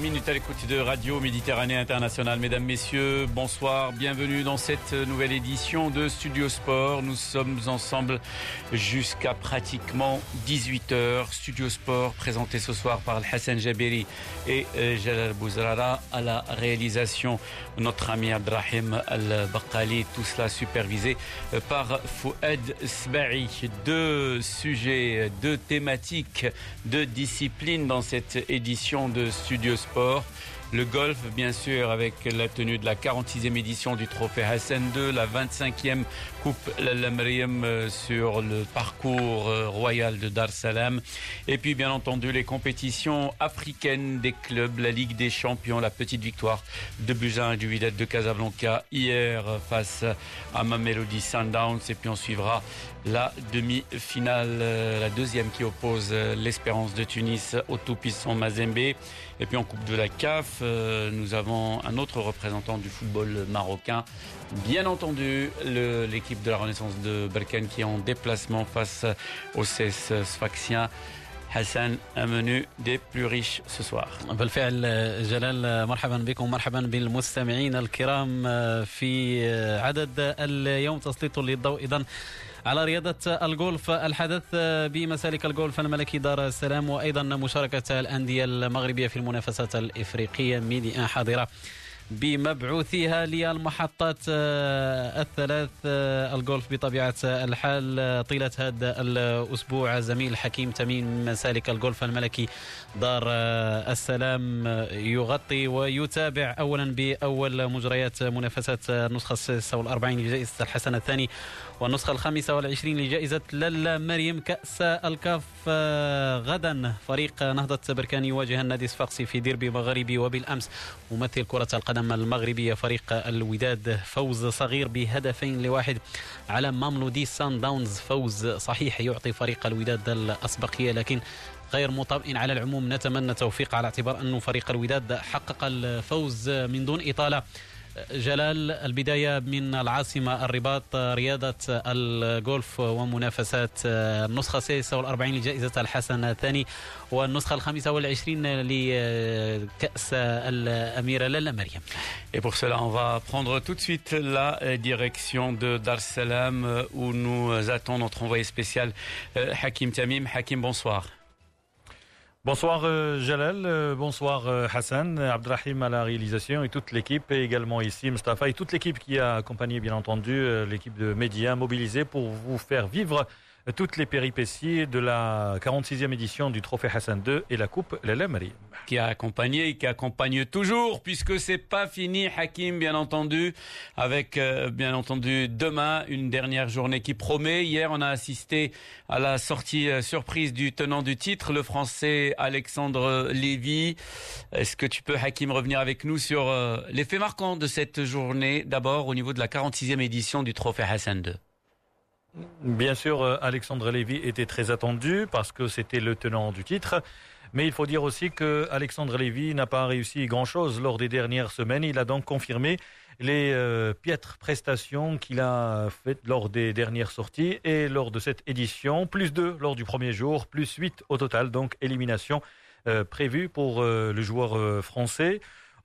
minute à l'écoute de Radio Méditerranée Internationale. Mesdames, Messieurs, bonsoir, bienvenue dans cette nouvelle édition de Studio Sport. Nous sommes ensemble jusqu'à pratiquement 18h. Studio Sport présenté ce soir par Hassan Jabiri et euh, Jalal Bouzrara à la réalisation. Notre ami Abdrahim Al-Bakali, tout cela supervisé euh, par Fouad Sbahi. Deux sujets, deux thématiques, deux disciplines dans cette édition de Studio Sport. Le golf, bien sûr, avec la tenue de la 46e édition du Trophée Hassan II, la 25e Coupe Lamriem euh, sur le parcours euh, royal de Dar Salam. Et puis, bien entendu, les compétitions africaines des clubs, la Ligue des Champions, la petite victoire de Buzyn et du Wydad de Casablanca hier face à Mamelody Sundowns. Et puis, on suivra la demi-finale, euh, la deuxième qui oppose l'Espérance de Tunis au tout-puissant Mazembe. Et puis en Coupe de la CAF, nous avons un autre représentant du football marocain, bien entendu l'équipe de la Renaissance de Berkane qui est en déplacement face au CS Sfaxien. حسن des plus riches ce soir. بالفعل جلال مرحبا بكم مرحبا بالمستمعين الكرام في عدد اليوم تسليط للضوء أيضا على رياضة الجولف الحدث بمسالك الجولف الملكي دار السلام وأيضا مشاركة الأندية المغربية في المنافسات الإفريقية ميدي حاضرة بمبعوثيها للمحطات الثلاث الجولف بطبيعة الحال طيلة هذا الأسبوع. زميل حكيم تميم مسالك الجولف الملكي دار السلام يغطي ويتابع أولا بأول مجريات منافسات النسخة السادسة والأربعين لجائزة الحسن الثاني. والنسخة الخامسة والعشرين لجائزة لالا مريم كأس الكاف غدا. فريق نهضة بركان يواجه النادي الصفاقسي في ديربي مغربي وبالأمس. ممثل كرة القدم المغربية فريق الوداد فوز صغير بهدفين لواحد على ماملودي سان داونز. فوز صحيح يعطي فريق الوداد الأسبقية لكن غير مطمئن على العموم. نتمنى توفيق على اعتبار أنه فريق الوداد حقق الفوز من دون إطالة. جلال البداية من العاصمة الرباط رياضة الجولف ومنافسات النسخة السادسة والأربعين لجائزة الحسن الثاني والنسخة الخامسة والعشرين لكأس الأميرة لالا مريم Et pour cela, on va prendre tout de suite la direction de Dar Salam où nous attend notre envoyé spécial Hakim Tamim. Hakim, bonsoir. Bonsoir euh, Jalal, euh, bonsoir euh, Hassan, Abdrahim à la réalisation et toute l'équipe et également ici Mustafa et toute l'équipe qui a accompagné bien entendu l'équipe de médias mobilisée pour vous faire vivre toutes les péripéties de la 46e édition du Trophée Hassan II et la Coupe Lelemri. Qui a accompagné et qui accompagne toujours, puisque c'est pas fini, Hakim, bien entendu, avec, euh, bien entendu, demain, une dernière journée qui promet. Hier, on a assisté à la sortie euh, surprise du tenant du titre, le français Alexandre Lévy. Est-ce que tu peux, Hakim, revenir avec nous sur euh, l'effet marquant de cette journée, d'abord au niveau de la 46e édition du Trophée Hassan II Bien sûr, euh, Alexandre Lévy était très attendu parce que c'était le tenant du titre. Mais il faut dire aussi que Alexandre Lévy n'a pas réussi grand-chose lors des dernières semaines. Il a donc confirmé les euh, piètres prestations qu'il a faites lors des dernières sorties et lors de cette édition. Plus 2 lors du premier jour, plus 8 au total, donc élimination euh, prévue pour le joueur français.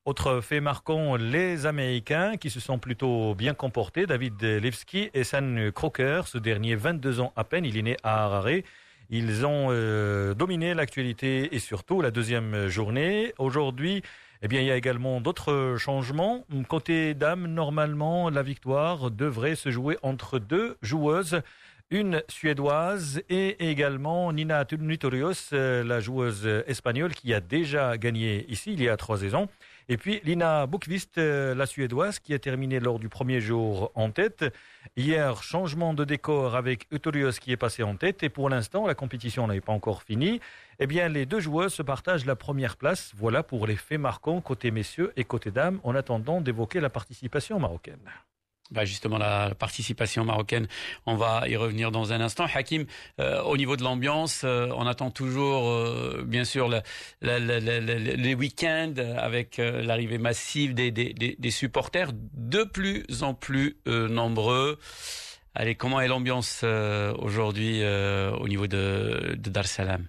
Autre fait marquant, les Américains qui se sont plutôt bien comportés. David Levski et San Crocker, ce dernier 22 ans à peine, il est né à Harare. Ils ont euh, dominé l'actualité et surtout la deuxième journée. Aujourd'hui, eh bien, il y a également d'autres changements. Côté dames, normalement, la victoire devrait se jouer entre deux joueuses une suédoise et également Nina Nitorios, euh, la joueuse espagnole qui a déjà gagné ici il y a trois saisons. Et puis Lina Bukvist, euh, la Suédoise, qui a terminé lors du premier jour en tête. Hier, changement de décor avec Utorios qui est passé en tête. Et pour l'instant, la compétition n'est pas encore finie. Eh bien, les deux joueuses se partagent la première place. Voilà pour les faits marquants côté messieurs et côté dames, en attendant d'évoquer la participation marocaine. Bah justement, la participation marocaine, on va y revenir dans un instant. Hakim, euh, au niveau de l'ambiance, euh, on attend toujours, euh, bien sûr, les week-ends avec l'arrivée massive des, supporters de plus en plus nombreux. Allez, comment est l'ambiance aujourd'hui au niveau de, de Dar Salam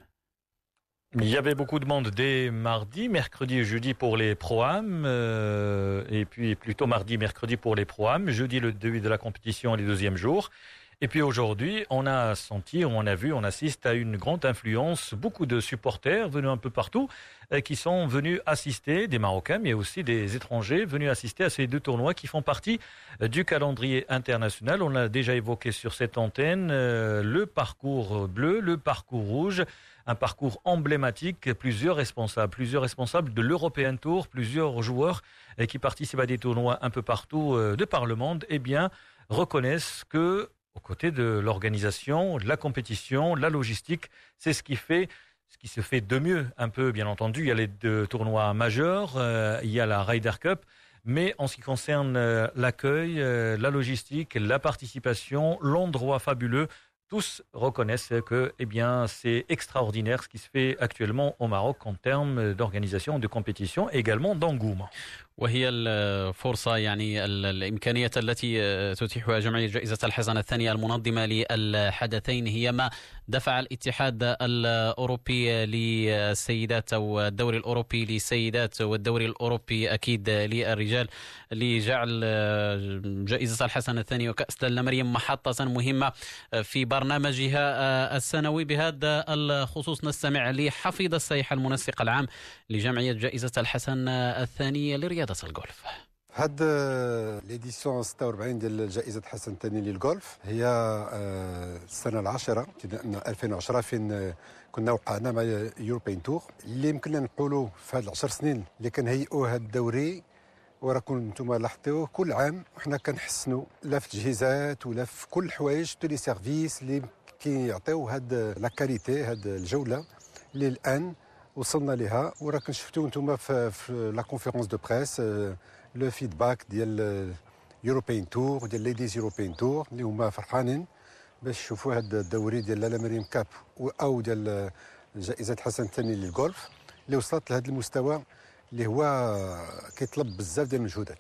Il y avait beaucoup de monde dès mardi, mercredi et jeudi pour les pro-am, euh, et puis plutôt mardi, mercredi pour les pro-am, jeudi le début de la compétition et les deuxièmes jours. Et puis aujourd'hui, on a senti, on a vu, on assiste à une grande influence, beaucoup de supporters venus un peu partout, euh, qui sont venus assister, des Marocains, mais aussi des étrangers, venus assister à ces deux tournois qui font partie euh, du calendrier international. On l'a déjà évoqué sur cette antenne, euh, le parcours bleu, le parcours rouge un parcours emblématique, plusieurs responsables, plusieurs responsables de l'European Tour, plusieurs joueurs qui participent à des tournois un peu partout de par le monde, eh bien, reconnaissent que aux côtés de l'organisation, de la compétition, la logistique. C'est ce qui fait ce qui se fait de mieux, un peu bien entendu. Il y a les deux tournois majeurs, euh, il y a la Ryder Cup, mais en ce qui concerne euh, l'accueil, euh, la logistique, la participation, l'endroit fabuleux, tous reconnaissent que eh bien, c'est extraordinaire ce qui se fait actuellement au Maroc en termes d'organisation, de compétition et également d'engouement. وهي الفرصة يعني الإمكانية التي تتيحها جمعية جائزة الحسن الثانية المنظمة للحدثين هي ما دفع الاتحاد الأوروبي للسيدات أو الدوري الأوروبي للسيدات والدوري الأوروبي أكيد للرجال لجعل جائزة الحسن الثانية وكأس مريم محطة مهمة في برنامجها السنوي. بهذا الخصوص نستمع لحفيظ السيح المنسق العام لجمعية جائزة الحسن الثانية لرياضة رياضة الجولف هاد l'édition 46 ديال جائزة حسن الثاني للجولف هي آه، السنة العاشرة ابتداء 2010 فين كنا وقعنا مع European Tour اللي يمكن نقولوا في هاد العشر سنين اللي كنهيئوا هاد الدوري وراكم أنتم لاحظتوه كل عام وحنا كنحسنوا لا في التجهيزات ولا في كل الحوايج tous les services اللي كيعطيو هاد la qualité هاد الجولة. اللي الآن وصلنا لها وراكم شفتوا أنتم في, la conférence de presse le feedback ديال European Tour ديال Ladies European Tour اللي هما فرحانين باش يشوفوا هذا الدوري ديال لالا مريم كاب أو ديال جائزة حسن الثاني للجولف اللي وصلت لهذا المستوى اللي هو كيطلب بزاف ديال المجهودات.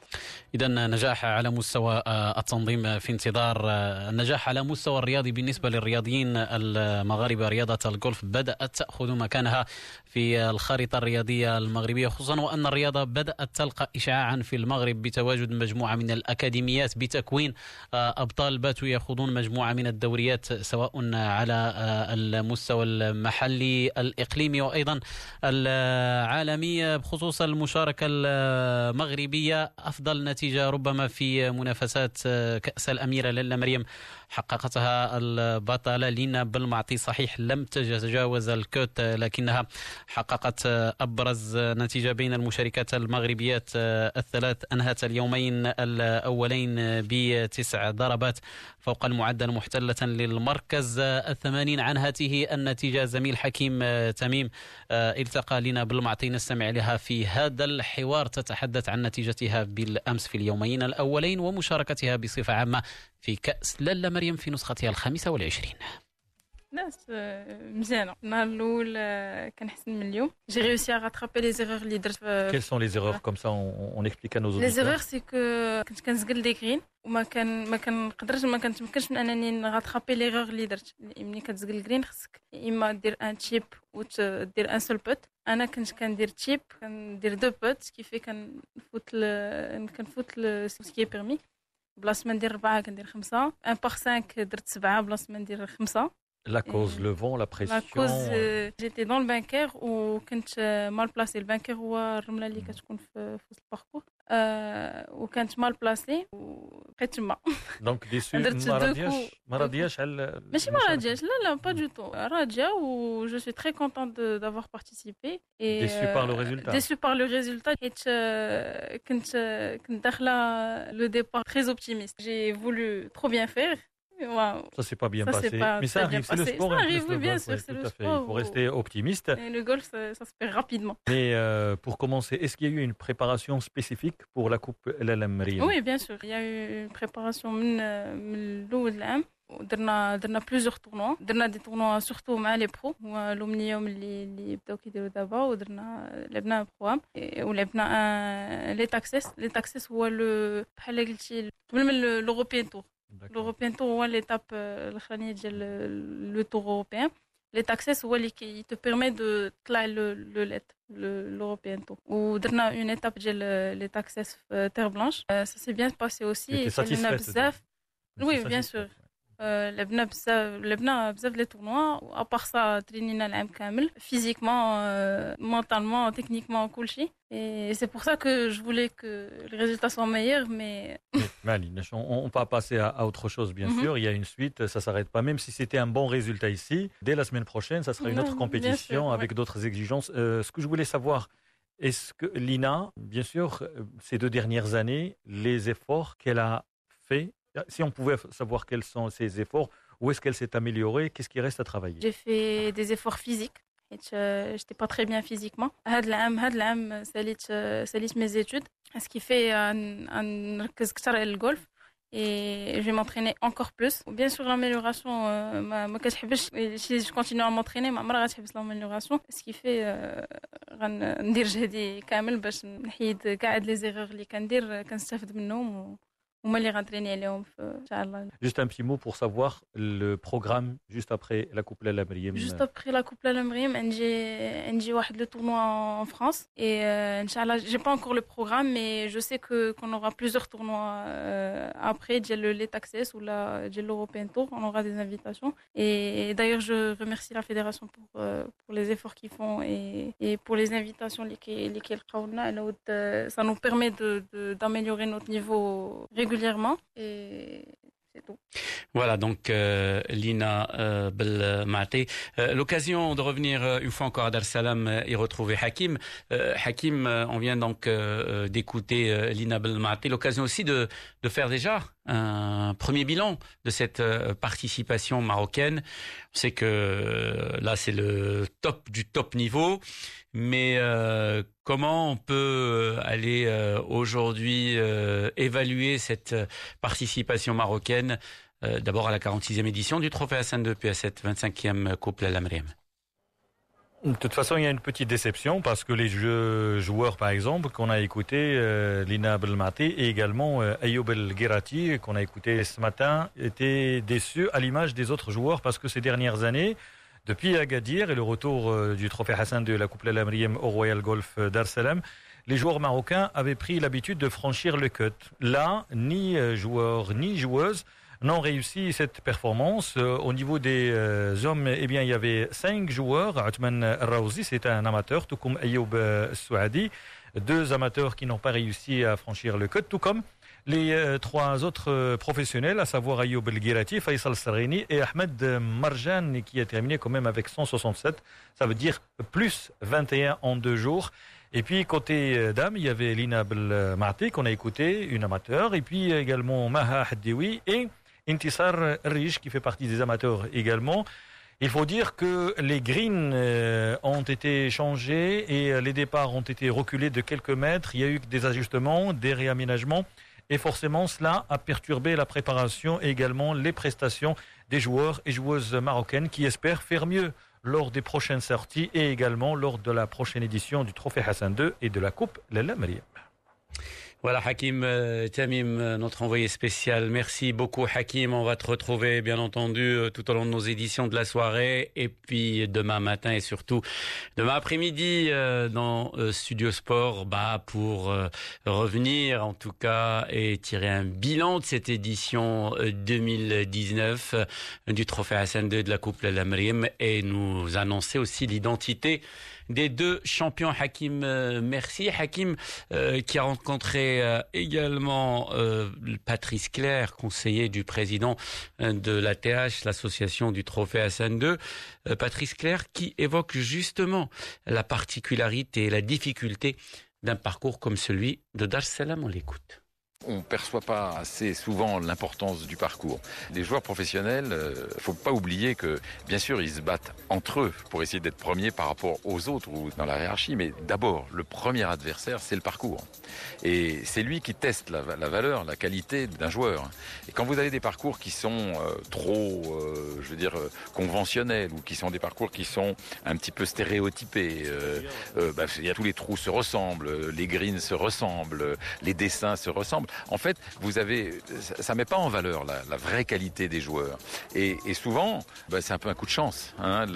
اذا نجاح على مستوى آه، التنظيم في انتظار النجاح آه، على مستوى الرياضي بالنسبة للرياضيين المغاربة رياضة الجولف بدأت تأخذ مكانها في الخارطه الرياضية المغربية خصوصا وأن الرياضة بدأت تلقى اشعاعا في المغرب بتواجد مجموعة من الأكاديميات بتكوين آه، أبطال باتوا يخوضون مجموعة من الدوريات سواء على المستوى المحلي الإقليمي وأيضا العالمي بخصوص توصل المشاركة المغربية. أفضل نتيجة ربما في منافسات كأس الأميرة لالا مريم. حققتها البطلة لينا بالمعطي صحيح لم تتجاوز الكوت لكنها حققت أبرز نتيجة بين المشاركات المغربيات الثلاث. أنهت اليومين الأولين بتسع ضربات فوق المعدل محتلة للمركز الثمانين. عن هاته النتيجة زميل حكيم تميم التقى لنا بالمعطي. نستمع لها في هذا الحوار تتحدث عن نتيجتها بالأمس في اليومين الأولين ومشاركتها بصفة عامة في كأس لالا مريم في نسختها الخامسة والعشرين. ناس مزيانة. النهار الأول كنحسن من اليوم. جي ريوسي ا لي زيغور اللي درت كيل سون لي زيغور كوم سا اون اكسبليك ا نوز لي زيغور سي كو كنت كنزقل دي كرين وما كان ما كنقدرش ما كنتمكنش من انني نغاترابي ليغور اللي درت ملي كتزقل الكرين خصك اما دير ان تشيب وتدير ان سول بوت أنا كنت كندير تشيب كندير دو بوت كيفي كنفوت كنفوت سكي بيرمي بلاصة ما ندير ربعة كندير خمسة. ان باغ 5 درت سبعة بلاصة ما ندير خمسة. La cause, le vent, la pression. La cause, euh, j'étais dans le bunker وكنت mal placé. Le bunker هو الرملة اللي كتكون في وسط الباركور وكانت مال بلاسي وبقيت تما دونك ديسو ما رادياش ما رادياش على ماشي ما رادياش لا لا با دو تو راضيه و جو سوي تري كونتونت دافوار بارتيسيبي ديسو بار لو ريزولتا ديسو بار لو ريزولتا حيت كنت كنت داخله لو ديبار تري اوبتيميست جي فولو ترو بيان فير Ça s'est pas bien passé. Mais ça arrive, c'est le sport. Ça arrive, oui, bien sûr, c'est le sport. Il faut rester optimiste. Et le golf, ça, ça se fait rapidement. Mais euh, pour commencer, est-ce qu'il y a eu une préparation spécifique pour la Coupe LLM Oui, bien sûr. Il y a eu une préparation من الأول العام درنا درنا بليزيور تورنوا درنا دي تورنوا سورتو مع لي برو هو اليوم اللي اللي بداو كيديروا دابا ودرنا لعبنا بروام ولعبنا لي تاكسيس لي تاكسيس هو بحال قلتي قبل من لوروبيان تور L'European Tour هو ليتاب الاخرانيه ديال لو تور اوروبيان Les taxes, il te permet de tla le, le LED, l'European Tour. Ou a une étape de les taxes terre blanche. ça s'est bien passé aussi. Et satisfaite Oui, bien sûr. لعبنا بزاف لعبنا بزاف لي تورنوا ابار سا ترينينا العام كامل فيزيكمون مونتالمون تكنيكمون كلشي Et c'est pour ça que je voulais que les résultats soient meilleurs, mais... Mali, on, on va passer à, à autre chose, bien mm -hmm. sûr. Il y a une suite, ça ne s'arrête pas. Même si c'était un bon résultat ici, dès la semaine prochaine, ça sera une autre compétition sûr, avec ouais. d'autres exigences. Euh, ce que je voulais savoir, est-ce que Lina, bien sûr, ces deux dernières années, les efforts qu'elle a fait si on pouvait savoir quels sont ses efforts, où est-ce qu'elle s'est améliorée, qu'est-ce qui reste à travailler J'ai fait des efforts physiques. Je n'étais pas très bien physiquement. C'est mes études. Ce qui fait que le golf. Et je vais m'entraîner encore plus. Bien sûr, l'amélioration, si je continue à m'entraîner, ma mère l'amélioration. Ce qui fait que je vais dire كامل باش نحيد كاع les erreurs اللي كندير كنستافد منهم euh, juste un petit mot pour savoir le programme juste après la Coupe de la Juste après la Coupe de la j'ai le tournoi en France. Et euh, je n'ai pas encore le programme, mais je sais qu'on aura plusieurs tournois euh, après. J'ai le Let Access ou l'European Tour. On aura des invitations. Et, d'ailleurs, je remercie la fédération pour, pour les efforts qu'ils font et, et pour les invitations. Ça nous permet d'améliorer de, notre niveau régulier. Voilà, donc euh, Lina euh, Belmati. Euh, L'occasion de revenir une fois encore à Dar Salam et retrouver Hakim. Hakim, on vient donc d'écouter Lina Belmati. L'occasion aussi de, de faire déjà un premier bilan de cette participation marocaine. On sait que là, c'est le top du top niveau. Mais euh, comment on peut euh, aller euh, aujourd'hui évaluer cette participation marocaine d'abord à la 46e édition du Trophée Hassan II puis à cette 25e Coupe La Lamriem de toute façon, il y a une petite déception parce que les joueurs, par exemple, qu'on a écouté, euh, Lina Belmati et également euh, Ayoub El Girati, qu'on a écouté ce matin, étaient déçus à l'image des autres joueurs parce que ces dernières années, depuis Agadir et le retour euh, du trophée Hassan de la Coupe Lamriem au Royal Golf euh, d'Ar Salam, les joueurs marocains avaient pris l'habitude de franchir le cut. Là, ni euh, joueurs ni joueuses n'ont réussi cette performance. Au niveau des hommes, eh bien, il y avait cinq joueurs. Atman Raouzi, c'est un amateur, tout comme Ayoub Souadi. Deux amateurs qui n'ont pas réussi à franchir le cut, tout comme les euh, trois autres euh, professionnels, à savoir Ayoub El Faisal Sarini et Ahmed Marjan, qui a terminé quand même avec 167. Ça veut dire plus 21 en deux jours. Et puis côté euh, dames, il y avait Lina Belmati qu'on a écouté, une amateur, et puis également Maha Haddiwi et Intisar Rish qui fait partie des amateurs également. Il faut dire que les greens ont été changés et les départs ont été reculés de quelques mètres. Il y a eu des ajustements, des réaménagements. Et forcément, cela a perturbé la préparation et également les prestations des joueurs et joueuses marocaines qui espèrent faire mieux lors des prochaines sorties et également lors de la prochaine édition du Trophée Hassan II et de la Coupe Lalla. Voilà Hakim euh, Tamim, euh, notre envoyé spécial. Merci beaucoup Hakim. On va te retrouver bien entendu euh, tout au long de nos éditions de la soirée et puis demain matin et surtout demain après-midi dans Studio Sport bah, pour revenir en tout cas et tirer un bilan de cette édition 2019 du Trophée Hassan II de la Coupe Lamrim et nous annoncer aussi l'identité des deux champions. Hakim, euh, merci. Hakim euh, qui a rencontré euh, également Patrice Claire, conseiller du président de l'ATH, l'association du Trophée Hassan II. Patrice Claire qui évoque justement la particularité et la difficulté d'un parcours comme celui de Dar Salam. On l'écoute on ne perçoit pas assez souvent l'importance du parcours. Les joueurs professionnels, il euh, ne faut pas oublier que, bien sûr, ils se battent entre eux pour essayer d'être premiers par rapport aux autres ou dans la hiérarchie, mais d'abord, le premier adversaire, c'est le parcours. Et c'est lui qui teste la, valeur, la qualité d'un joueur. Et quand vous avez des parcours qui sont euh, trop, euh, je veux dire, conventionnels ou qui sont des parcours qui sont un petit peu stéréotypés, bah, tous les trous se ressemblent, les greens se ressemblent, les dessins se ressemblent, En fait, vous avez, ça, ne met pas en valeur la, vraie qualité des joueurs. Et, souvent, bah, c'est un peu un coup de chance hein,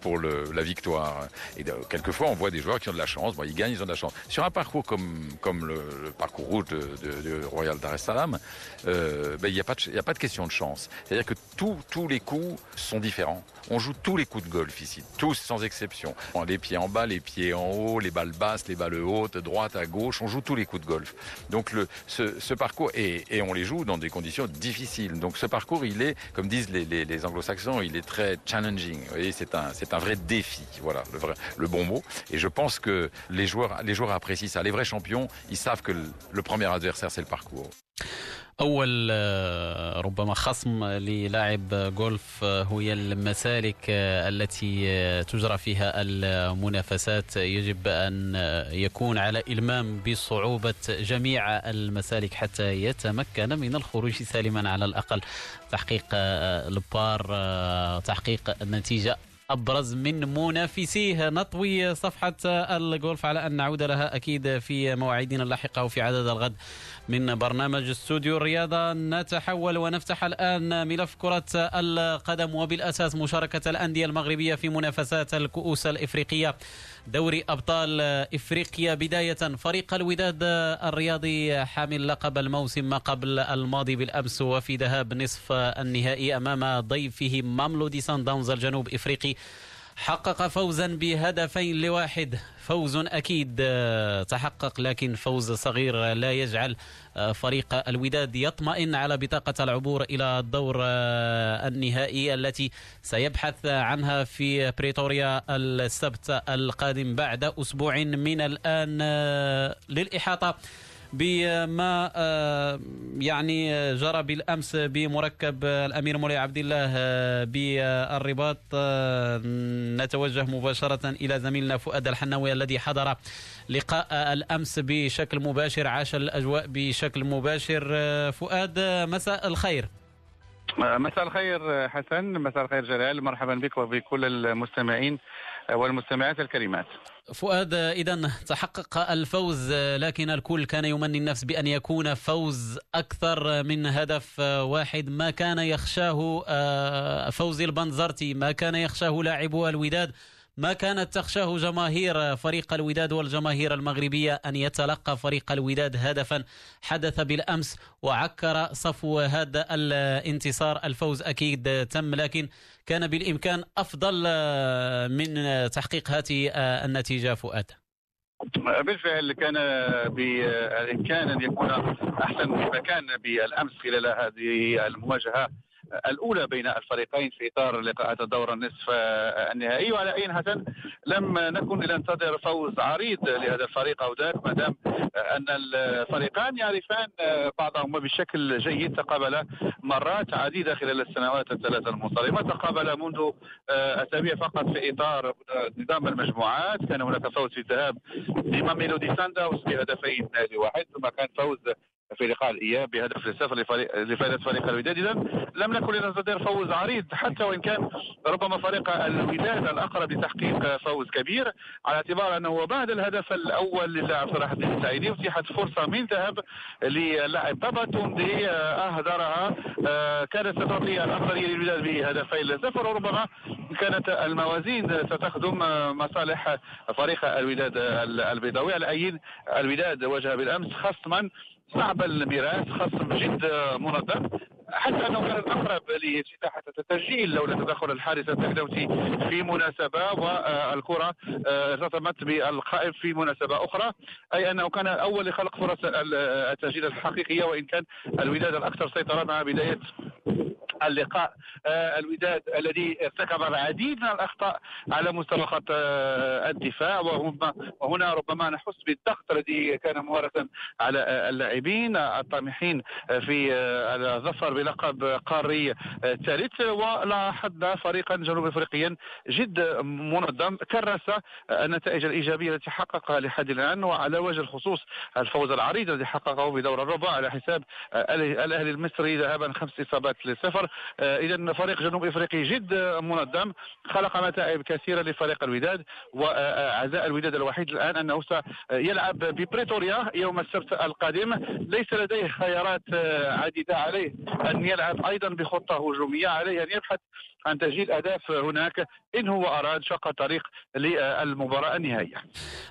pour la victoire. Et quelquefois, on voit des joueurs qui ont de la chance. Bon, ils gagnent, ils ont de la chance. Sur un parcours comme, le, parcours route de, Royal Dar es Salaam, euh, bah, il n'y a, pas de, a pas de question de chance. C'est-à-dire que tous les coups sont différents. On joue tous les coups de golf ici, tous sans exception. Les pieds en bas, les pieds en haut, les balles basses, les balles hautes, droite à gauche, on joue tous les coups de golf. Donc le, ce, parcours, et, on les joue dans des conditions difficiles. Donc ce parcours, il est, comme disent les, anglo-saxons, il est très challenging. Vous voyez, c'est un, c'est un vrai défi. Voilà, le, vrai, le bon mot. Et je pense que les joueurs, les joueurs apprécient ça. Les vrais champions, ils savent que le premier adversaire, c'est le parcours. أول ربما خصم للاعب جولف هي المسالك التي تجرى فيها المنافسات. يجب أن يكون على إلمام بصعوبة جميع المسالك حتى يتمكن من الخروج سالما على الأقل. تحقيق البار تحقيق نتيجة أبرز من منافسيه. نطوي صفحة الجولف على أن نعود لها أكيد في مواعيدنا اللاحقة وفي عدد الغد. من برنامج استوديو الرياضة نتحول ونفتح الآن ملف كرة القدم وبالأساس مشاركة الأندية المغربية في منافسات الكؤوس الإفريقية. دوري أبطال إفريقيا بداية. فريق الوداد الرياضي حامل لقب الموسم ما قبل الماضي بالأمس وفي ذهاب نصف النهائي أمام ضيفه ماملودي سان داونز الجنوب إفريقي. حقق فوزا بهدفين لواحد. فوز أكيد آه، تحقق لكن فوز صغير لا يجعل آه، فريق الوداد يطمئن على بطاقة العبور إلى الدور آه، النهائي التي سيبحث عنها في بريتوريا السبت القادم بعد أسبوع من الآن للإحاطة. بما آه، يعني جرى بالأمس بمركب الأمير مولاي عبد الله آه، بالرباط آه، نتوجه مباشرة إلى زميلنا فؤاد الحناوي الذي حضر لقاء الأمس بشكل مباشر عاش الأجواء بشكل مباشر. فؤاد مساء الخير. مساء الخير حسن. مساء الخير جلال. مرحبا بك وبكل المستمعين. والمستمعات الكريمات. فؤاد إذا تحقق الفوز لكن الكل كان يمني النفس بأن يكون فوز أكثر من هدف واحد. ما كان يخشاه آه، فوزي البنزرتي؟ ما كان يخشاه لاعبو الوداد؟ ما كانت تخشاه جماهير فريق الوداد والجماهير المغربية أن يتلقى فريق الوداد هدفا. حدث بالأمس وعكر صفو هذا الانتصار. الفوز أكيد تم لكن كان بالإمكان أفضل من تحقيق هذه النتيجة فؤاد. بالفعل كان بالإمكان أن يكون أحسن مما كان بالأمس خلال هذه المواجهة. الأولى بين الفريقين في إطار لقاءات الدور النصف النهائي. وعلى أي حسن لم نكن ننتظر فوز عريض لهذا الفريق أو ذاك ما دام أن الفريقان يعرفان بعضهما بشكل جيد تقابلا مرات عديدة خلال السنوات الثلاثة المنصرمه تقابلا منذ أسابيع فقط في إطار نظام المجموعات. كان هناك فوز في الذهاب لمام ميلودي سانداوس بهدفين لواحد ثم كان فوز في لقاء الإياب بهدف للصفر لفائدة فريق الوداد. اذا لم نكن لنستطيع فوز عريض حتى وإن كان ربما فريق الوداد الأقرب لتحقيق فوز كبير على اعتبار أنه بعد الهدف الأول للاعب صلاح الدين السعيدي أتيحت فرصة من ذهب للاعب بابا توندي أهدرها كانت ستعطي الأفضلية للوداد بهدفين لصفر وربما كانت الموازين ستخدم مصالح فريق الوداد البيضاوي على أي الوداد واجه بالأمس خصما صعب الميراث خصم جد منظم. حتى أنه كان الاقرب لافتتاح التسجيل لولا تدخل الحارس التكدوسي في مناسبة والكرة ارتطمت بالقائم في مناسبة أخرى. أي أنه كان أول لخلق فرص التسجيل الحقيقيه وإن كان الوداد الأكثر سيطرة مع بداية اللقاء آه، الوداد الذي ارتكب العديد من الأخطاء على مستوى خط آه، الدفاع. وهنا ربما نحس بالضغط الذي كان ممارسا على آه، اللاعبين الطامحين في الظفر بلقب قاري ثالث. ولاحظنا فريقا جنوب افريقيا جد منظم. كرس النتائج الإيجابية التي حققها لحد الآن. وعلى وجه الخصوص الفوز العريض الذي حققه بدور الربع على حساب الأهلي المصري ذهابا خمس إصابات لصفر. صفر اذا فريق جنوب إفريقي جد منظم خلق متاعب كثيرة لفريق الوداد وعزاء الوداد الوحيد الآن انه سيلعب ببريتوريا يوم السبت القادم ليس لديه خيارات عديدة عليه أن يلعب أيضا بخطة هجومية عليه أن يبحث عن تسجيل أهداف هناك إن هو أراد شق الطريق للمباراة النهائية.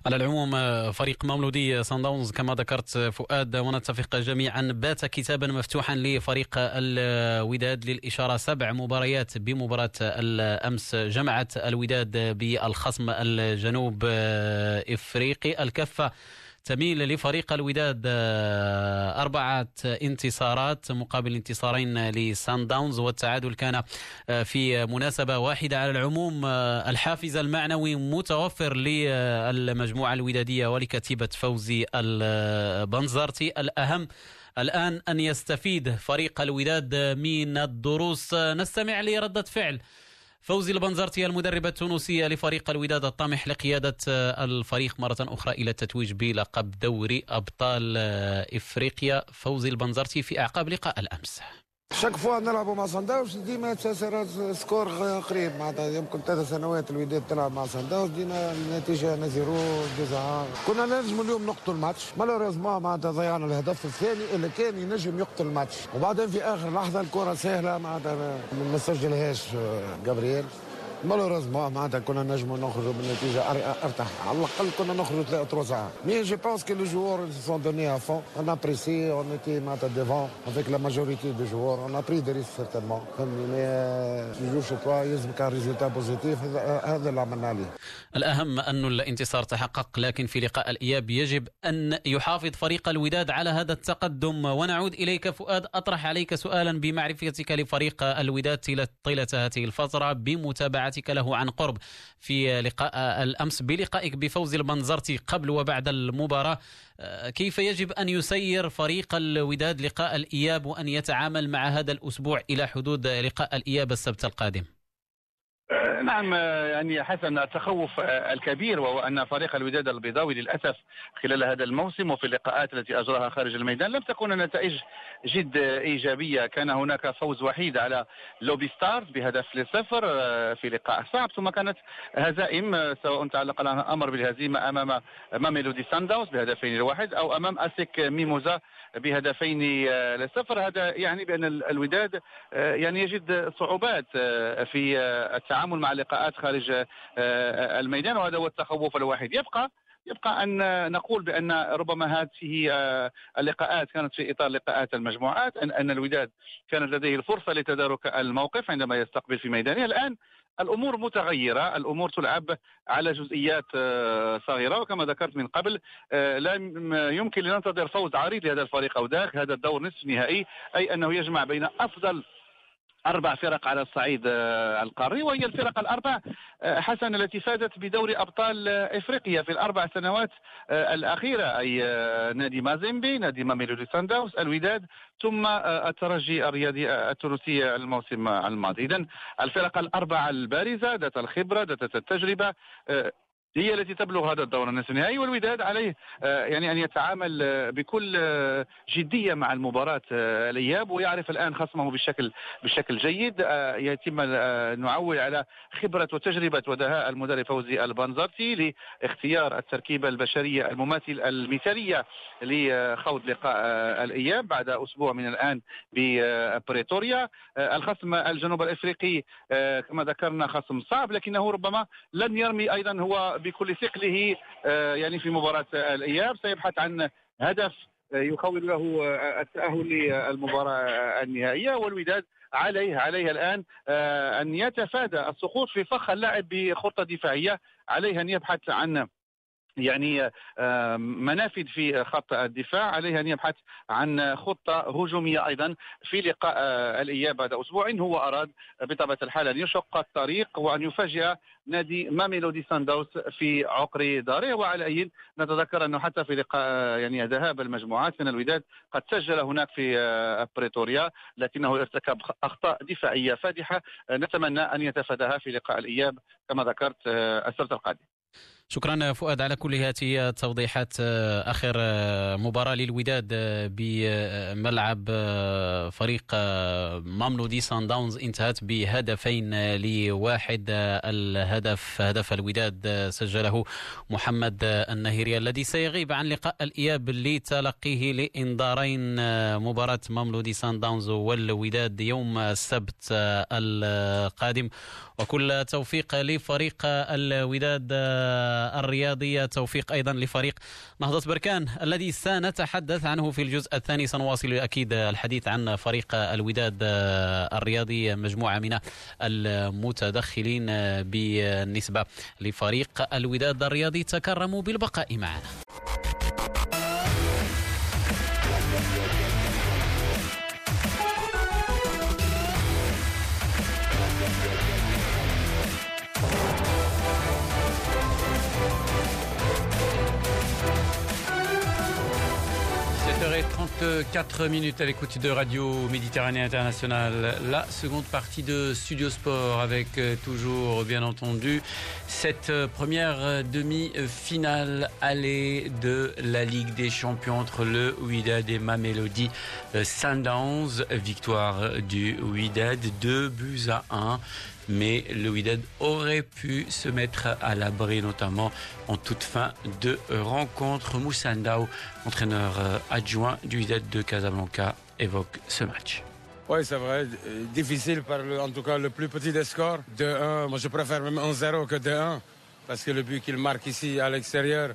على العموم فريق مولودي سان داونز كما ذكرت فؤاد ونتفق جميعا بات كتابا مفتوحا لفريق الوداد للإشارة سبع مباريات بمباراة الأمس. جمعت الوداد بالخصم الجنوب إفريقي. الكفة تميل لفريق الوداد آه، أربعة انتصارات مقابل انتصارين لسان داونز. والتعادل كان آه، في مناسبة واحدة على العموم آه، الحافز المعنوي متوفر للمجموعة الودادية ولكتيبة فوزي البنزرتي. الأهم الآن أن يستفيد فريق الوداد من الدروس. نستمع لردة فعل. فوزي البنزرتي المدربة التونسية لفريق الوداد الطامح لقيادة الفريق مرة أخرى إلى التتويج بلقب دوري أبطال إفريقيا. فوزي البنزرتي في أعقاب لقاء الأمس. chaque fois نلعبوا مع صن داونز ديما score قريب معناتها يمكن ثلاث سنوات الوداد تلعب مع صن داونز دينا النتيجه un zéro جزعة كنا نجم اليوم نقتل الماتش malheureusement معناتها ضيعنا الهدف الثاني اللي كان ينجم يقتل الماتش وبعدين في اخر لحظه الكره سهله معناتها ما سجلهاش جابرييل مالوريزمون معناتها كنا نجموا نخرجوا بالنتيجة أرتاح. على الأقل كنا نخرجوا ثلاث ساعات مي جو بونس كو لو جوور سون دوني ا فون اون ابريسي اون ايتي معناتها ديفون افيك لا ماجوريتي دو جوور اون ابري دي ريسك سيرتينمون فهمني مي جو شو كوا يلزم كان ريزولتا بوزيتيف هذا اللي عملنا عليه الأهم أن الانتصار تحقق لكن في لقاء الإياب يجب أن يحافظ فريق الوداد على هذا التقدم. ونعود إليك فؤاد أطرح عليك سؤالا بمعرفتك لفريق الوداد طيلة هذه الفترة بمتابعة متابعتك له عن قرب في لقاء الأمس بلقائك بفوز المنظرتي قبل وبعد المباراة كيف يجب أن يسير فريق الوداد لقاء الإياب وأن يتعامل مع هذا الأسبوع إلى حدود لقاء الإياب السبت القادم؟ نعم يعني حسن التخوف الكبير وهو أن فريق الوداد البيضاوي للأسف خلال هذا الموسم وفي اللقاءات التي اجراها خارج الميدان لم تكن النتائج جد إيجابية. كان هناك فوز وحيد على لوبي ستارز بهدف لصفر في لقاء صعب ثم كانت هزائم سواء تعلق الامر بالهزيمة أمام ماميلودي سانداونز بهدفين لواحد أو أمام أسيك ميموزا بهدفين لصفر هذا يعني بأن الوداد يعني يجد صعوبات في التعامل مع اللقاءات خارج آه، آه، الميدان وهذا هو التخوف الوحيد. يبقى يبقى أن نقول بأن ربما هذه آه، اللقاءات كانت في إطار لقاءات المجموعات أن الوداد كانت لديه الفرصة لتدارك الموقف عندما يستقبل في ميدانه. الآن الأمور متغيرة، الأمور تلعب على جزئيات صغيرة. وكما ذكرت من قبل لا يمكن لننتظر فوز عريض لهذا الفريق أو ذاك هذا الدور نصف نهائي أي أنه يجمع بين أفضل أربع فرق على الصعيد آه، القاري وهي الفرق الأربع آه، حسن التي فازت بدوري أبطال آه، إفريقيا في الأربع سنوات الأخيرة أي نادي مازيمبي نادي ماميلودي سانداوس الوداد ثم الترجي الرياضي التونسي الموسم الماضي. إذا الفرق الأربعة البارزة ذات الخبرة ذات التجربة هي التي تبلغ هذا الدور النصف النهائي والوداد عليه آه، يعني أن يتعامل آه، بكل آه، جدية مع المباراة الإياب ويعرف الآن خصمه بشكل بشكل جيد. يتم نعول على خبرة وتجربة ودهاء المدرب فوزي البنزرتي لاختيار التركيبة البشرية المماثل المثالية لخوض لقاء الإياب بعد أسبوع من الآن ببريتوريا. الخصم الجنوب الإفريقي كما ذكرنا خصم صعب لكنه ربما لن يرمي أيضا هو بكل ثقله آه، يعني في مباراة الإياب. سيبحث عن هدف آه، يخول له آه، التأهل للمباراة النهائية والوداد عليه عليه الآن أن يتفادى السقوط في فخ اللاعب بخطة دفاعية. عليه أن يبحث عن يعني منافذ في خط الدفاع. عليه ان يبحث عن خطة هجومية أيضا في لقاء آه، الإياب بعد أسبوع. هو أراد بطبيعة الحال أن يشق الطريق وأن يفاجئ نادي ماميلودي سانداوس في عقر داره. وعلى أي نتذكر أنه حتى في لقاء آه، يعني ذهاب المجموعات كان الوداد قد سجل هناك في آه، بريتوريا لكنه ارتكب أخطاء دفاعية فادحة. نتمنى أن يتفاداها في لقاء الإياب كما ذكرت السبت القادم. شكرا فؤاد على كل هذه التوضيحات. آخر مباراة للوداد بملعب فريق ماملودي سان داونز انتهت بهدفين لواحد الهدف هدف الوداد سجله محمد النهيري الذي سيغيب عن لقاء الإياب لتلقيه لإنذارين مباراة ماملودي سان داونز والوداد يوم السبت القادم. وكل توفيق لفريق الوداد الرياضية. توفيق أيضا لفريق نهضة بركان الذي سنتحدث عنه في الجزء الثاني. سنواصل أكيد الحديث عن فريق الوداد الرياضي مجموعة من المتدخلين بالنسبة لفريق الوداد الرياضي. تكرموا بالبقاء معنا. 34 minutes à l'écoute de Radio Méditerranée Internationale. La seconde partie de Studio Sport avec euh, toujours, bien entendu, cette euh, première euh, demi-finale allée de la Ligue des Champions entre le Wydad et Mamelody Sundowns. Victoire du Wydad, 2 buts à 1 mais le Wydad aurait pu se mettre à l'abri, notamment en toute fin de rencontre. Moussa entraîneur euh, adjoint du Wydad de Casablanca, évoque ce match. Oui, c'est vrai. Difficile par en tout cas le plus petit des scores. De 1, moi je préfère même 1-0 que 2-1. Parce que le but qu'il marque ici à l'extérieur,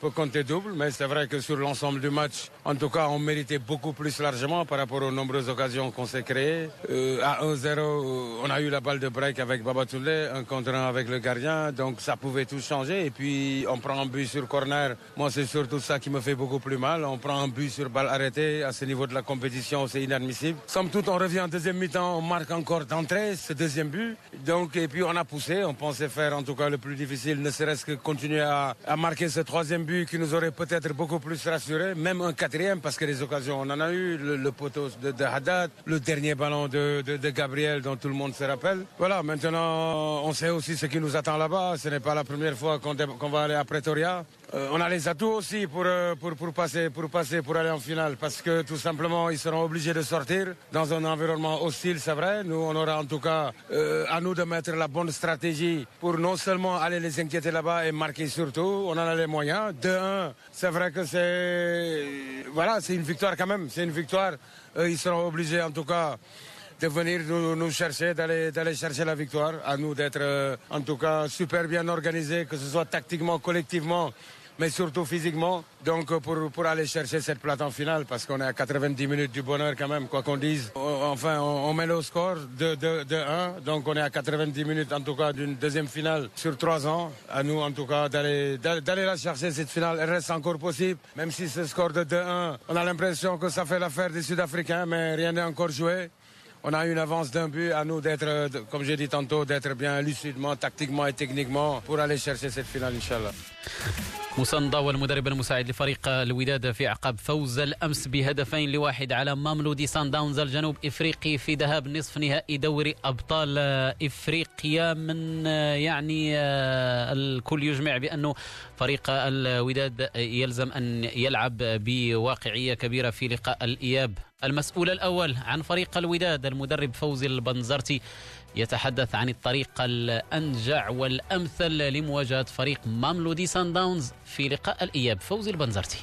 peut compter double, mais c'est vrai que sur l'ensemble du match, en tout cas, on méritait beaucoup plus largement par rapport aux nombreuses occasions qu'on s'est créées. Euh, à 1-0, on a eu la balle de break avec Babatoulé, un contre un avec le gardien, donc ça pouvait tout changer. Et puis, on prend un but sur corner. Moi, c'est surtout ça qui me fait beaucoup plus mal. On prend un but sur balle arrêtée. À ce niveau de la compétition, c'est inadmissible. Somme toute, on revient en deuxième mi-temps, on marque encore d'entrée ce deuxième but. Donc, et puis, on a poussé. On pensait faire, en tout cas, le plus difficile, ne serait-ce que continuer à marquer ce troisième but qui nous aurait peut-être beaucoup plus rassuré, même un quatrième, parce que les occasions, on en a eu, le, poteau de, Haddad, le dernier ballon de, de, Gabriel dont tout le monde se rappelle. Voilà, maintenant, on sait aussi ce qui nous attend là-bas. Ce n'est pas la première fois qu'on va aller à Pretoria. Euh, on a les atouts aussi pour, euh, pour, passer, pour passer, pour aller en finale, parce que tout simplement, ils seront obligés de sortir dans un environnement hostile, c'est vrai. Nous, on aura en tout cas euh, à nous de mettre la bonne stratégie pour non seulement aller les inquiéter là-bas et marquer surtout, on en a les moyens. De un, c'est vrai que c'est voilà, c'est une victoire quand même, c'est une victoire. ils seront obligés en tout cas de venir nous, nous chercher, d'aller chercher la victoire. À nous d'être en tout cas super bien organisés, que ce soit tactiquement, collectivement mais surtout physiquement. Donc pour, pour aller chercher cette plate en finale, parce qu'on est à 90 minutes du bonheur quand même, quoi qu'on dise. Enfin, on, met le score de, de, de 1, donc on est à 90 minutes en tout cas d'une deuxième finale sur trois ans. À nous en tout cas d'aller d'aller la chercher cette finale. Elle reste encore possible, même si ce score de 2-1, on a l'impression que ça fait l'affaire des Sud-Africains, mais rien n'est encore joué. On a une avance d'un but à nous d'être, comme j'ai dit tantôt, d'être bien lucidement, tactiquement et techniquement pour aller chercher cette finale, Inch'Allah. مسندا والمدرب المساعد لفريق الوداد في اعقاب فوز الأمس بهدفين لواحد على ماملودي سان داونز الجنوب إفريقي في ذهاب نصف نهائي دوري أبطال إفريقيا من يعني الكل يجمع بانه فريق الوداد يلزم أن يلعب بواقعية كبيرة في لقاء الإياب. المسؤول الأول عن فريق الوداد المدرب فوزي البنزرتي. يتحدث عن الطريق الأنجع والأمثل لمواجهة فريق ماملودي سان داونز في لقاء الإياب. فوزي البنزرتي.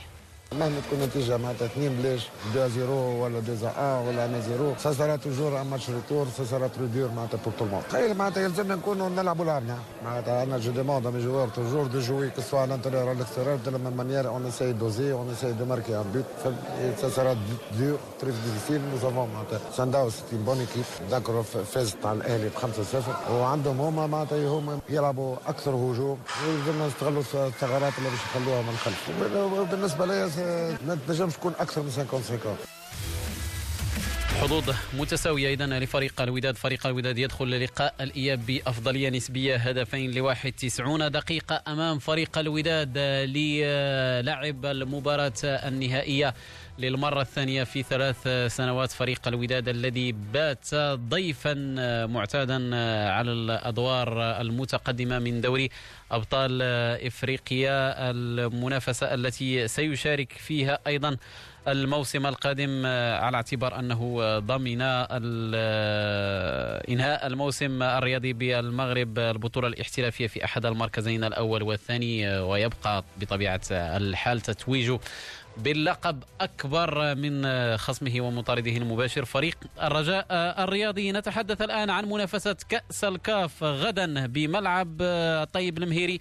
مهما تكون النتيجة معناتها 2 بلاش 2 0 ولا 2 1 ولا 1 0 ça sera toujours un match retour ça sera trop dur معناتها pour tout le monde تخيل معناتها يلزمنا نكونوا نلعبوا لعبنا. معناتها أنا je demande mes joueurs toujours de jouer soit l'intérieur ولا l'extérieur de la manière on essaie d'oser on essaie de marquer un but ça sera dur très difficile nous savons معناتها ça c'est une bonne équipe ذكروا فازت على الاهلي ب 5 0 وعندهم هما معناتها هما يلعبوا أكثر هجوم ويلزمنا نستغلوا الثغرات اللي باش يخلوها من الخلف بالنسبة لي ما تنجمش تكون أكثر من 50 50 حظوظ متساوية إذا لفريق الوداد. فريق الوداد يدخل لقاء الإياب بأفضلية نسبية هدفين لواحد تسعون دقيقة أمام فريق الوداد للعب المباراة النهائية. للمرة الثانية في ثلاث سنوات فريق الوداد الذي بات ضيفا معتادا على الأدوار المتقدمة من دوري أبطال إفريقيا. المنافسة التي سيشارك فيها أيضا الموسم القادم على اعتبار أنه ضمن إنهاء الموسم الرياضي بالمغرب. البطولة الاحترافية في أحد المركزين الأول والثاني ويبقى بطبيعة الحال تتويجه باللقب أكبر من خصمه ومطارده المباشر فريق الرجاء الرياضي. نتحدث الآن عن منافسة كأس الكاف غدا بملعب طيب المهيري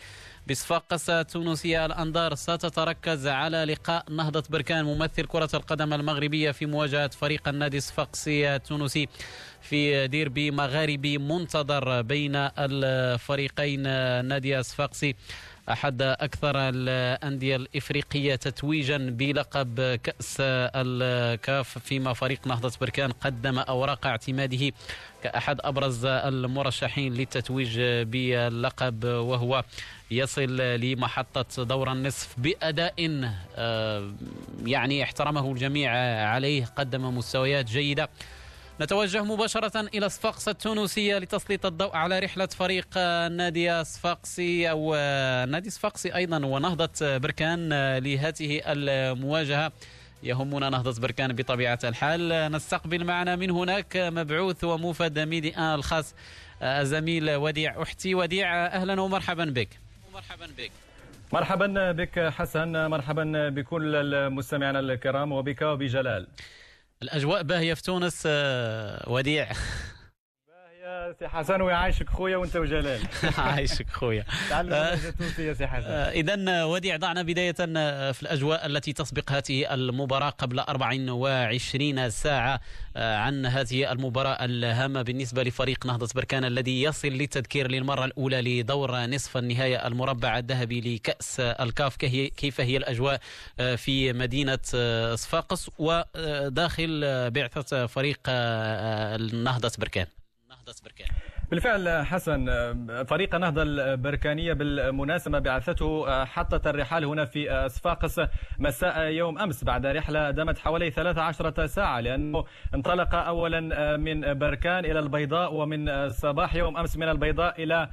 بصفاقس التونسية الأنظار ستتركز على لقاء نهضة بركان ممثل كرة القدم المغربية في مواجهة فريق النادي الصفاقسي التونسي في ديربي مغاربي منتظر بين الفريقين. نادي الصفاقسي أحد أكثر الأندية الإفريقية تتويجا بلقب كأس الكاف فيما فريق نهضة بركان قدم أوراق اعتماده كأحد أبرز المرشحين للتتويج باللقب وهو يصل لمحطة دور النصف بأداء آه، يعني احترمه الجميع عليه قدم مستويات جيدة. نتوجه مباشرة إلى صفاقس التونسية لتسليط الضوء على رحلة فريق النادي صفاقسي أو نادي صفاقسي أيضا ونهضة بركان لهذه المواجهة. يهمنا نهضة بركان بطبيعة الحال. نستقبل معنا من هناك مبعوث وموفد ميدي آن الخاص الزميل وديع أحتي. وديع أهلا ومرحبا بك. مرحبا بك. مرحبا بك حسن مرحبا بكل المستمعين الكرام وبك وبجلال. الأجواء باهية في تونس آه، وديع. يا سي حسن ويعيشك خويا وانت وجلال. عايشك خويا. تعلم التونسيه سي حسن. آه، اذا وديع ضعنا بداية آه، في الأجواء التي تسبق هذه المباراة قبل 24 ساعة آه، عن هذه المباراة الهامة بالنسبة لفريق نهضة بركان الذي يصل للتذكير للمرة الأولى لدور نصف النهايه المربع الذهبي لكأس الكاف كيف هي الأجواء في مدينة صفاقس وداخل بعثة فريق نهضة بركان. نهضة بركان بالفعل حسن. فريق النهضة البركانية بالمناسبة بعثته حطت الرحال هنا في صفاقس مساء يوم أمس بعد رحلة دامت حوالي 13 ساعة لأنه انطلق أولا من بركان إلى البيضاء ومن صباح يوم أمس من البيضاء إلى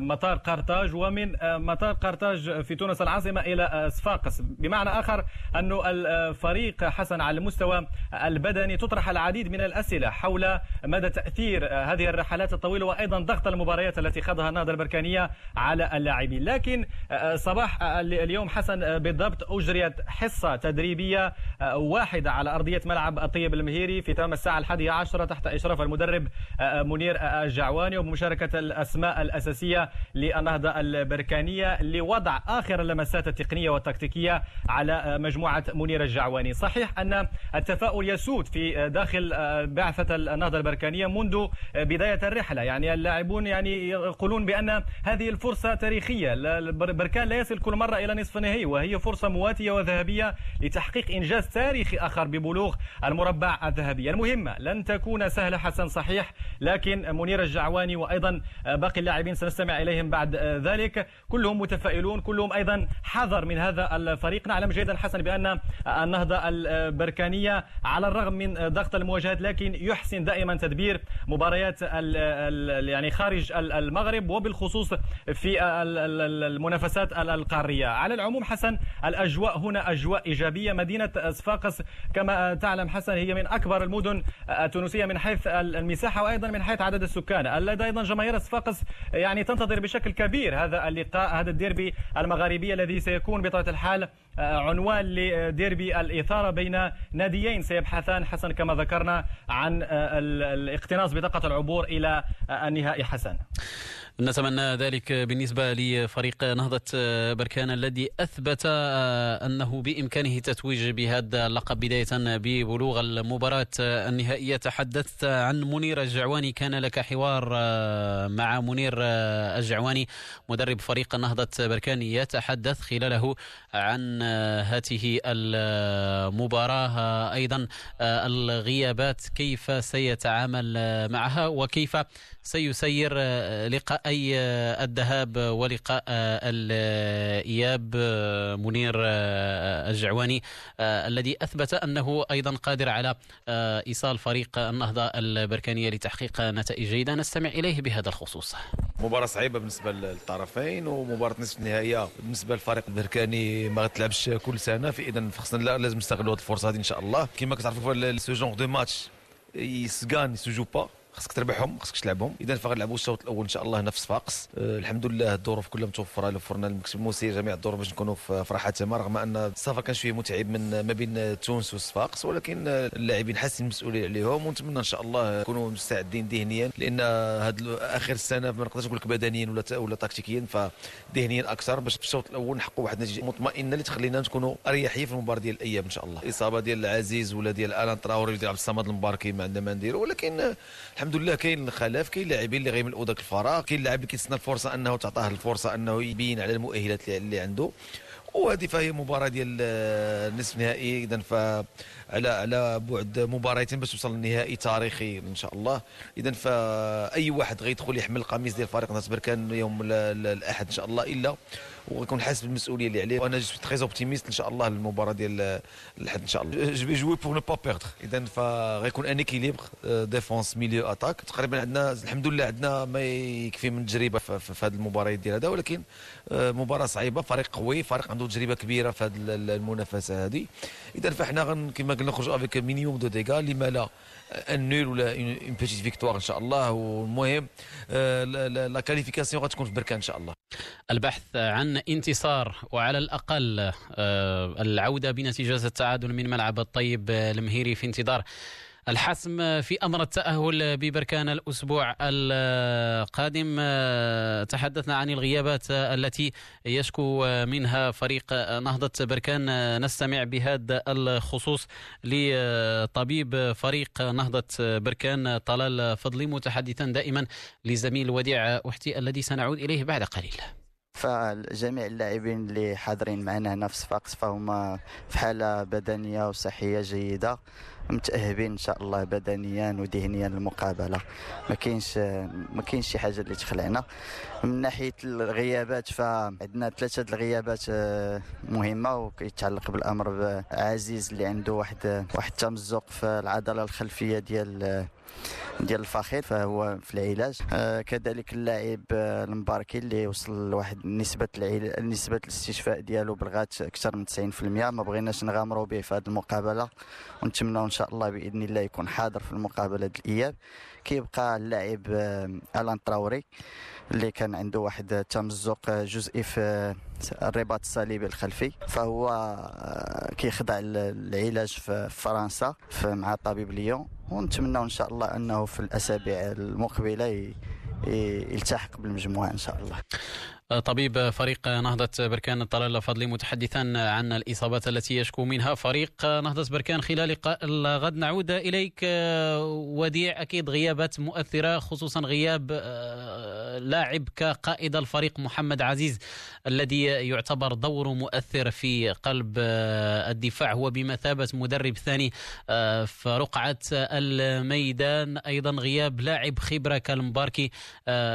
مطار قرطاج ومن مطار قرطاج في تونس العاصمة إلى صفاقس بمعنى آخر أن الفريق حسن على المستوى البدني تطرح العديد من الأسئلة حول مدى تأثير هذه الرحلات الطويلة وأيضا ضغط المباريات التي خاضها النهضة البركانية على اللاعبين. لكن آه، صباح آه، اليوم حسن آه، بالضبط أجريت حصة تدريبية واحدة على أرضية ملعب الطيب المهيري في تمام الساعة الحادية عشرة تحت إشراف المدرب منير الجعواني وبمشاركة الأسماء الأساسية للنهضة البركانية لوضع آخر اللمسات التقنية والتكتيكية على مجموعة منير الجعواني. صحيح أن التفاؤل يسود في داخل بعثة النهضة البركانية منذ بداية الرحلة يعني اللاعبون يعني يقولون بأن هذه الفرصة تاريخية. بركان لا يصل كل مرة إلى نصف النهائي وهي فرصة مواتية وذهبية لتحقيق إنجاز تاريخي آخر ببلوغ المربع الذهبي. المهمة لن تكون سهلة حسن صحيح لكن منير الجعواني وأيضا باقي اللاعبين سنستمع إليهم بعد ذلك. كلهم متفائلون كلهم أيضا حذر من هذا الفريق. نعلم جيدا حسن بأن النهضة البركانية على الرغم من ضغط المواجهات لكن يحسن دائما تدبير مباريات يعني خارج المغرب وبالخصوص في المنافسات القارية. على العموم حسن الأجواء هنا أجواء إيجابية. مدينة صفاقس كما تعلم حسن هي من أكبر المدن التونسية من حيث المساحة وأيضا من حيث عدد السكان. أيضا جماهير صفاقس يعني تنتظر بشكل كبير هذا اللقاء هذا الديربي المغاربي الذي سيكون بطبيعة الحال عنوان لديربي الإثارة بين ناديين. سيبحثان حسن كما ذكرنا عن الاقتناص بطاقة العبور إلى النهائي. حسن. نتمنى ذلك بالنسبة لفريق نهضة بركان الذي أثبت أنه بإمكانه تتويج بهذا اللقب بداية ببلوغ المباراة النهائية. تحدثت عن منير الجعواني. كان لك حوار مع منير الجعواني مدرب فريق نهضة بركان يتحدث خلاله عن هذه المباراة. أيضا الغيابات كيف سيتعامل معها وكيف سيسير لقاء لقاءي الذهاب ولقاء الإياب؟ منير الجعواني الذي أثبت أنه أيضا قادر على إيصال فريق النهضة البركانية لتحقيق نتائج جيدة. نستمع إليه بهذا الخصوص. مباراة صعيبة بالنسبة للطرفين ومباراة نصف النهائيه بالنسبة للفريق البركاني ما غتلعبش كل سنة في اذا خصنا لازم نستغلوا هذه الفرصة هذه إن شاء الله. كما كتعرفوا سو جونغ دو ماتش يسكان يسجو با. خصك تربحهم خصك تلعبهم. إذا فغنلعبوا الشوط الأول إن شاء الله هنا في صفاقس أه الحمد لله الظروف كلها متوفره وفر لنا المكتب المسير جميع الظروف باش نكونوا في راحة تامة رغم أن السفر كان شوية متعب من ما بين تونس وصفاقس ولكن اللاعبين حاسين المسؤوليه عليهم ونتمنى إن شاء الله نكونوا مستعدين ذهنيا لأن هذا آخر السنة ما نقدرش نقول لك بدنيا ولا ولا تكتيكيا فذهنيا أكثر باش في الشوط الأول نحققوا واحد النتيجة مطمئنة اللي تخلينا نكونوا اريحيه في المباراة ديال الاياب إن شاء الله. الاصابه ديال العزيز ولا ديال آلان تراوري ديال عبد الصمد المباركي ما عندنا ما نديروا ولكن الحمد لله كاين خلاف كاين لاعبين اللي غيملؤوا ذاك الفراغ كاين لاعب اللي كيتسنى الفرصة أنه تعطاه الفرصة أنه يبين على المؤهلات اللي عنده. وهذه فهي مباراة ديال النصف النهائي اذا ف على على بعد مباراتين باش توصل للنهائي تاريخي إن شاء الله. اذا فاي واحد غيدخل يحمل القميص ديال فريق نهضة بركان يوم الأحد إن شاء الله إلا ويكون حاسس بالمسؤولية اللي عليه. وأنا je très optimiste إن شاء الله المباراة ديال الاحد إن شاء الله. je joue pour ne pas perdre اذا فغيكون un équilibre défense milieu attaque تقريبا عندنا الحمد لله عندنا ما يكفي من تجربة في هذه المباريات ديال هذا. ولكن مباراة صعيبة. فريق قوي. فريق عنده تجربة كبيرة في هذه المنافسة هذه. إذا فاحنا كما قلنا نخرجوا avec minimum de dégâts لما لا un nul ولا une petite victoire إن شاء الله. والمهم la qualification غتكون في بركان إن شاء الله. البحث عن انتصار وعلى الأقل العودة بنتيجة التعادل من ملعب الطيب المهيري في انتظار. الحسم في أمر التأهل ببركان الأسبوع القادم. تحدثنا عن الغيابات التي يشكو منها فريق نهضة بركان. نستمع بهذا الخصوص لطبيب فريق نهضة بركان طلال فضلي متحدثا دائما لزميل وديع احتي الذي سنعود إليه بعد قليل. فجميع اللاعبين اللي حاضرين معنا هنا في صفاقس فهم في حالة بدنية وصحية جيدة. متأهبين إن شاء الله بدنيا وذهنيا للمقابلة. ما كاينش ما كاينش شي حاجة اللي تخلعنا. من ناحية الغيابات فعندنا ثلاثة الغيابات مهمة وكيتعلق بالأمر بعزيز اللي عنده واحد واحد تمزق في العضلة الخلفية ديال ديال الفخذ فهو في العلاج. آه كذلك اللاعب المباركي اللي وصل لواحد نسبة العلاج نسبة الاستشفاء ديالو بلغات أكثر من 90% ما بغيناش نغامروا به في هذه المقابلة. ونتمنى إن شاء الله بإذن الله يكون حاضر في المقابلة الإياب. كيبقى اللاعب ألان تراوري اللي كان عنده واحد تمزق جزئي في الرباط الصليبي الخلفي. فهو كيخضع للعلاج في فرنسا مع طبيب ليون. ونتمنى إن شاء الله أنه في الأسابيع المقبلة يلتحق بالمجموعة إن شاء الله. طبيب فريق نهضة بركان طلال فضلي متحدثا عن الإصابات التي يشكو منها فريق نهضة بركان خلال لقاء الغد. نعود إليك وديع أكيد غيابات مؤثرة خصوصا غياب لاعب كقائد الفريق محمد عزيز الذي يعتبر دوره مؤثر في قلب الدفاع. هو بمثابة مدرب ثاني في رقعة الميدان. أيضا غياب لاعب خبرة كالمباركي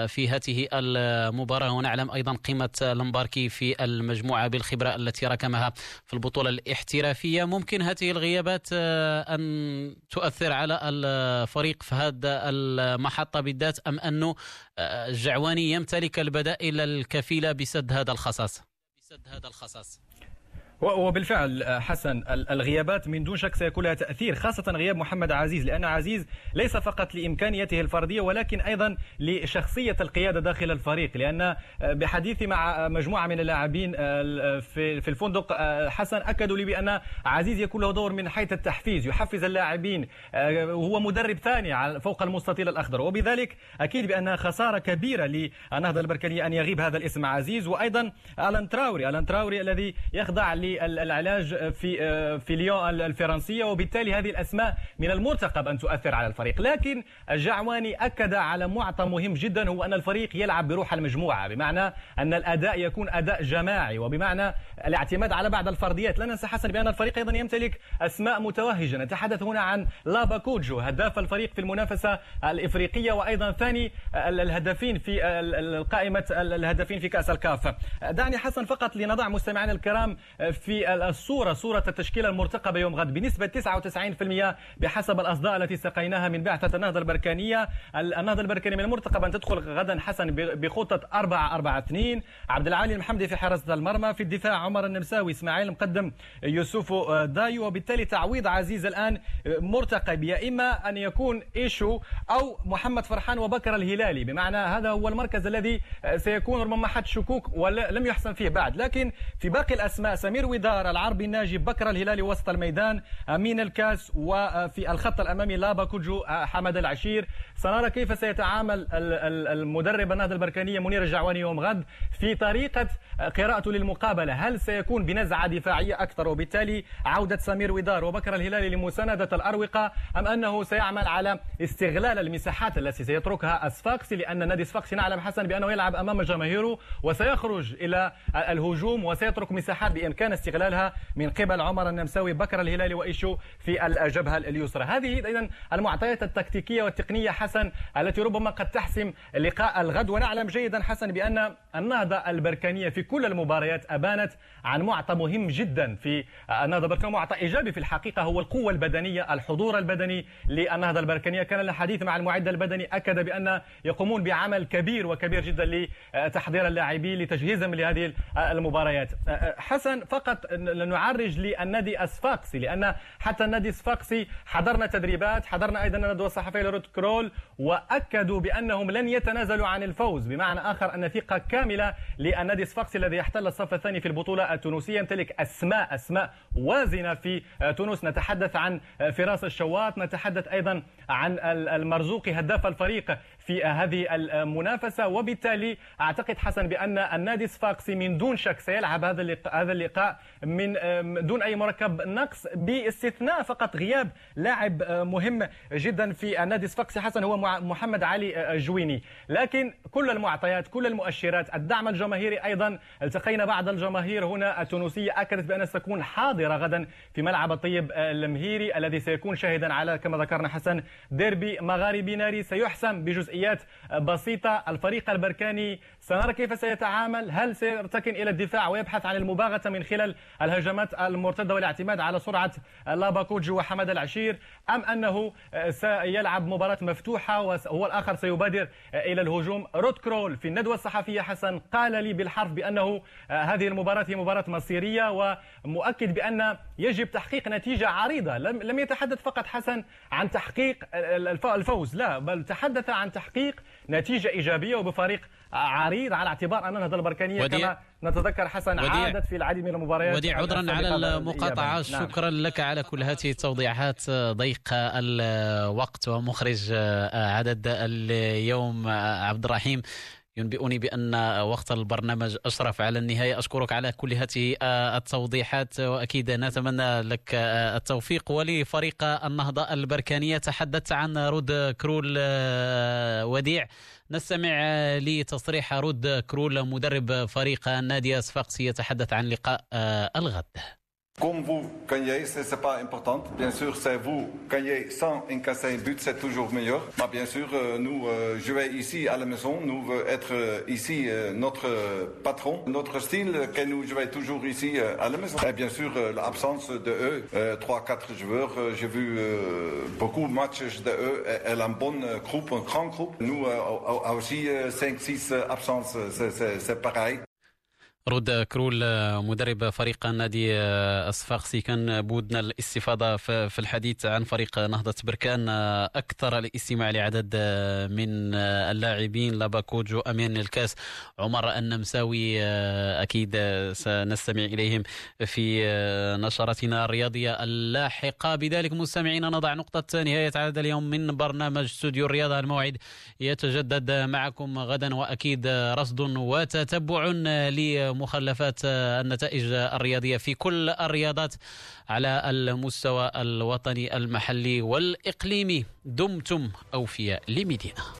في هذه المباراة. ونعلم أيضا قيمة لمباركي في المجموعة بالخبرة التي ركمها في البطولة الاحترافية. ممكن هذه الغيابات أن تؤثر على الفريق في هذه المحطة بالذات أم أنه الجعواني يمتلك البدائل الكفيلة بسد هذا الخصاص؟ بسد هذا الخصاص. وبالفعل حسن الغيابات من دون شك سيكون لها تأثير خاصة غياب محمد عزيز لأن عزيز ليس فقط لامكانياته الفردية ولكن أيضا لشخصية القيادة داخل الفريق لأن بحديثي مع مجموعة من اللاعبين في الفندق حسن أكدوا لي بأن عزيز يكون له دور من حيث التحفيز يحفز اللاعبين وهو مدرب ثاني فوق المستطيل الأخضر وبذلك أكيد بأنها خسارة كبيرة للنهضه البركانية أن يغيب هذا الاسم عزيز وأيضا ألان تراوري ألان تراوري الذي يخضع للعلاج في في ليون الفرنسية وبالتالي هذه الأسماء من المرتقب أن تؤثر على الفريق. لكن الجعواني أكد على معطى مهم جدا هو أن الفريق يلعب بروح المجموعة بمعنى أن الأداء يكون أداء جماعي وبمعنى الاعتماد على بعض الفرديات. لا ننسى حسن بأن الفريق أيضا يمتلك أسماء متوهجة. نتحدث هنا عن لابا كوجو هداف الفريق في المنافسة الإفريقية وأيضا ثاني الهدافين في قائمه الهدافين في كأس الكاف. دعني حسن فقط لنضع مستمعينا الكرام في الصورة صورة التشكيلة المرتقبة يوم غد. بنسبة 99% بحسب الأصداء التي سقيناها من بعثة النهضة البركانية. النهضة البركانية من المرتقب أن تدخل غدا حسن بخطة 4 4 2 عبد العالي المحمدي في حراسة المرمى. في الدفاع عمر النمساوي إسماعيل مقدم يوسف دايو. وبالتالي تعويض عزيز الآن مرتقب يا إما أن يكون إيشو أو محمد فرحان وبكر الهلالي. بمعنى هذا هو المركز الذي سيكون ربما حد شكوك ولم يحسن فيه بعد. لكن في باقي الأسماء سمير ودار العربي الناجي بكر الهلالي وسط الميدان أمين الكاس وفي الخط الأمامي لابا كوجو حمد العشير. سنرى كيف سيتعامل المدرب النهضه البركانيه منير الجعواني يوم غد في طريقة قراءته للمقابلة؟ هل سيكون بنزعة دفاعية أكثر؟ وبالتالي عودة سمير ودار وبكر الهلالي لمساندة الأروقة أم أنه سيعمل على استغلال المساحات التي سيتركها اسفاكسي لأن نادي اسفاكسي نعلم حسن بأنه يلعب أمام جماهيره وسيخرج إلى الهجوم وسيترك مساحات بإمكان استغلالها من قبل عمر النمساوي بكر الهلالي وإيشو في الجبهة اليسرى. هذه اذا المعطيات التكتيكية والتقنية حسن التي ربما قد تحسم لقاء الغد. ونعلم جيدا حسن بأن النهضة البركانية في كل المباريات أبانت عن معطى مهم جدا في النهضة البركانية. معطى إيجابي في الحقيقة هو القوة البدنية الحضور البدني للنهضة البركانية. كان الحديث مع المعد البدني أكد بأن يقومون بعمل كبير وكبير جدا لتحضير اللاعبين لتجهيزهم لهذه المباريات. حسن فقط نعرج للنادي أسفاقسي لأن حتى النادي الصفاقسي حضرنا تدريبات حضرنا أيضا الندوه الصحفيه لرود كرول وأكدوا بأنهم لن يتنازلوا عن الفوز. بمعنى آخر أن ثقة كاملة للنادي الصفاقسي الذي يحتل الصف الثاني في البطولة التونسية. يمتلك أسماء أسماء وازنة في تونس. نتحدث عن فراس الشواط نتحدث أيضا عن المرزوقي هداف الفريق في هذه المنافسة. وبالتالي أعتقد حسن بأن النادي الصفاقسي من دون شك سيلعب هذا هذا اللقاء من دون أي مركب نقص باستثناء فقط غياب لاعب مهم جدا في النادي الصفاقسي حسن هو محمد علي جويني لكن كل المعطيات كل المؤشرات الدعم الجماهيري أيضا. التقينا بعض الجماهير هنا. التونسية أكدت بأن ستكون حاضرة غدا في ملعب الطيب المهيري الذي سيكون شاهدا على كما ذكرنا حسن ديربي مغاربي ناري. سيحسم بجزئيات بسيطة. الفريق البركاني سنرى كيف سيتعامل هل سيرتكن إلى الدفاع ويبحث عن المباغتة من خلال الهجمات المرتدة والاعتماد على سرعة لاباكوجو وحمد العشير أم أنه سيلعب مباراة مفتوحة وهو الآخر سيبادر إلى الهجوم؟ رود كرول في الندوة الصحفية حسن قال لي بالحرف بأنه هذه المباراة هي مباراة مصيرية ومؤكد بأن يجب تحقيق نتيجة عريضة. لم يتحدث فقط حسن عن تحقيق الفوز لا بل تحدث عن تحقيق نتيجة إيجابية وبفريق عريض. على اعتبار انها النهضه البركانية وديع. كما نتذكر حسن وديع. عادت في العديد من المباريات وديع عذرا على المقاطعة. نعم. شكرا لك على كل هذه التوضيحات ضيق الوقت ومخرج عدد اليوم عبد الرحيم. ينبئني بأن وقت البرنامج أشرف على النهاية. أشكرك على كل هذه التوضيحات وأكيد نتمنى لك التوفيق. ولفريق النهضة البركانية تحدثت عن رود كرول وديع. نستمع لتصريح رود كرول مدرب فريق النادي الصفاقسي يتحدث عن لقاء الغد. Comme vous gagnez, ce n'est pas important. Bien sûr, c'est vous gagnez sans incasser un but, c'est toujours meilleur. Mais bien sûr, nous euh, jouer ici à la maison, nous être ici euh, notre patron. Notre style, que nous jouons toujours ici euh, à la maison. Et bien sûr, l'absence de eux, trois, quatre joueurs, j'ai vu beaucoup de matchs de eux. Elle un bon groupe, un grand groupe. Nous aussi cinq, six absences, c'est pareil. رود كرول مدرب فريق النادي الصفاقسي كان بودنا الاستفاضة في الحديث عن فريق نهضة بركان أكثر الاستماع لعدد من اللاعبين لابا كودجو أمين الكاس عمر النمساوي أكيد سنستمع إليهم في نشرتنا الرياضية اللاحقة. بذلك مستمعينا نضع نقطة نهاية عدد اليوم من برنامج استوديو الرياضة. الموعد يتجدد معكم غدا وأكيد رصد وتتبع لي مخلفات النتائج الرياضية في كل الرياضات على المستوى الوطني المحلي والإقليمي. دمتم أوفياء لمدينة.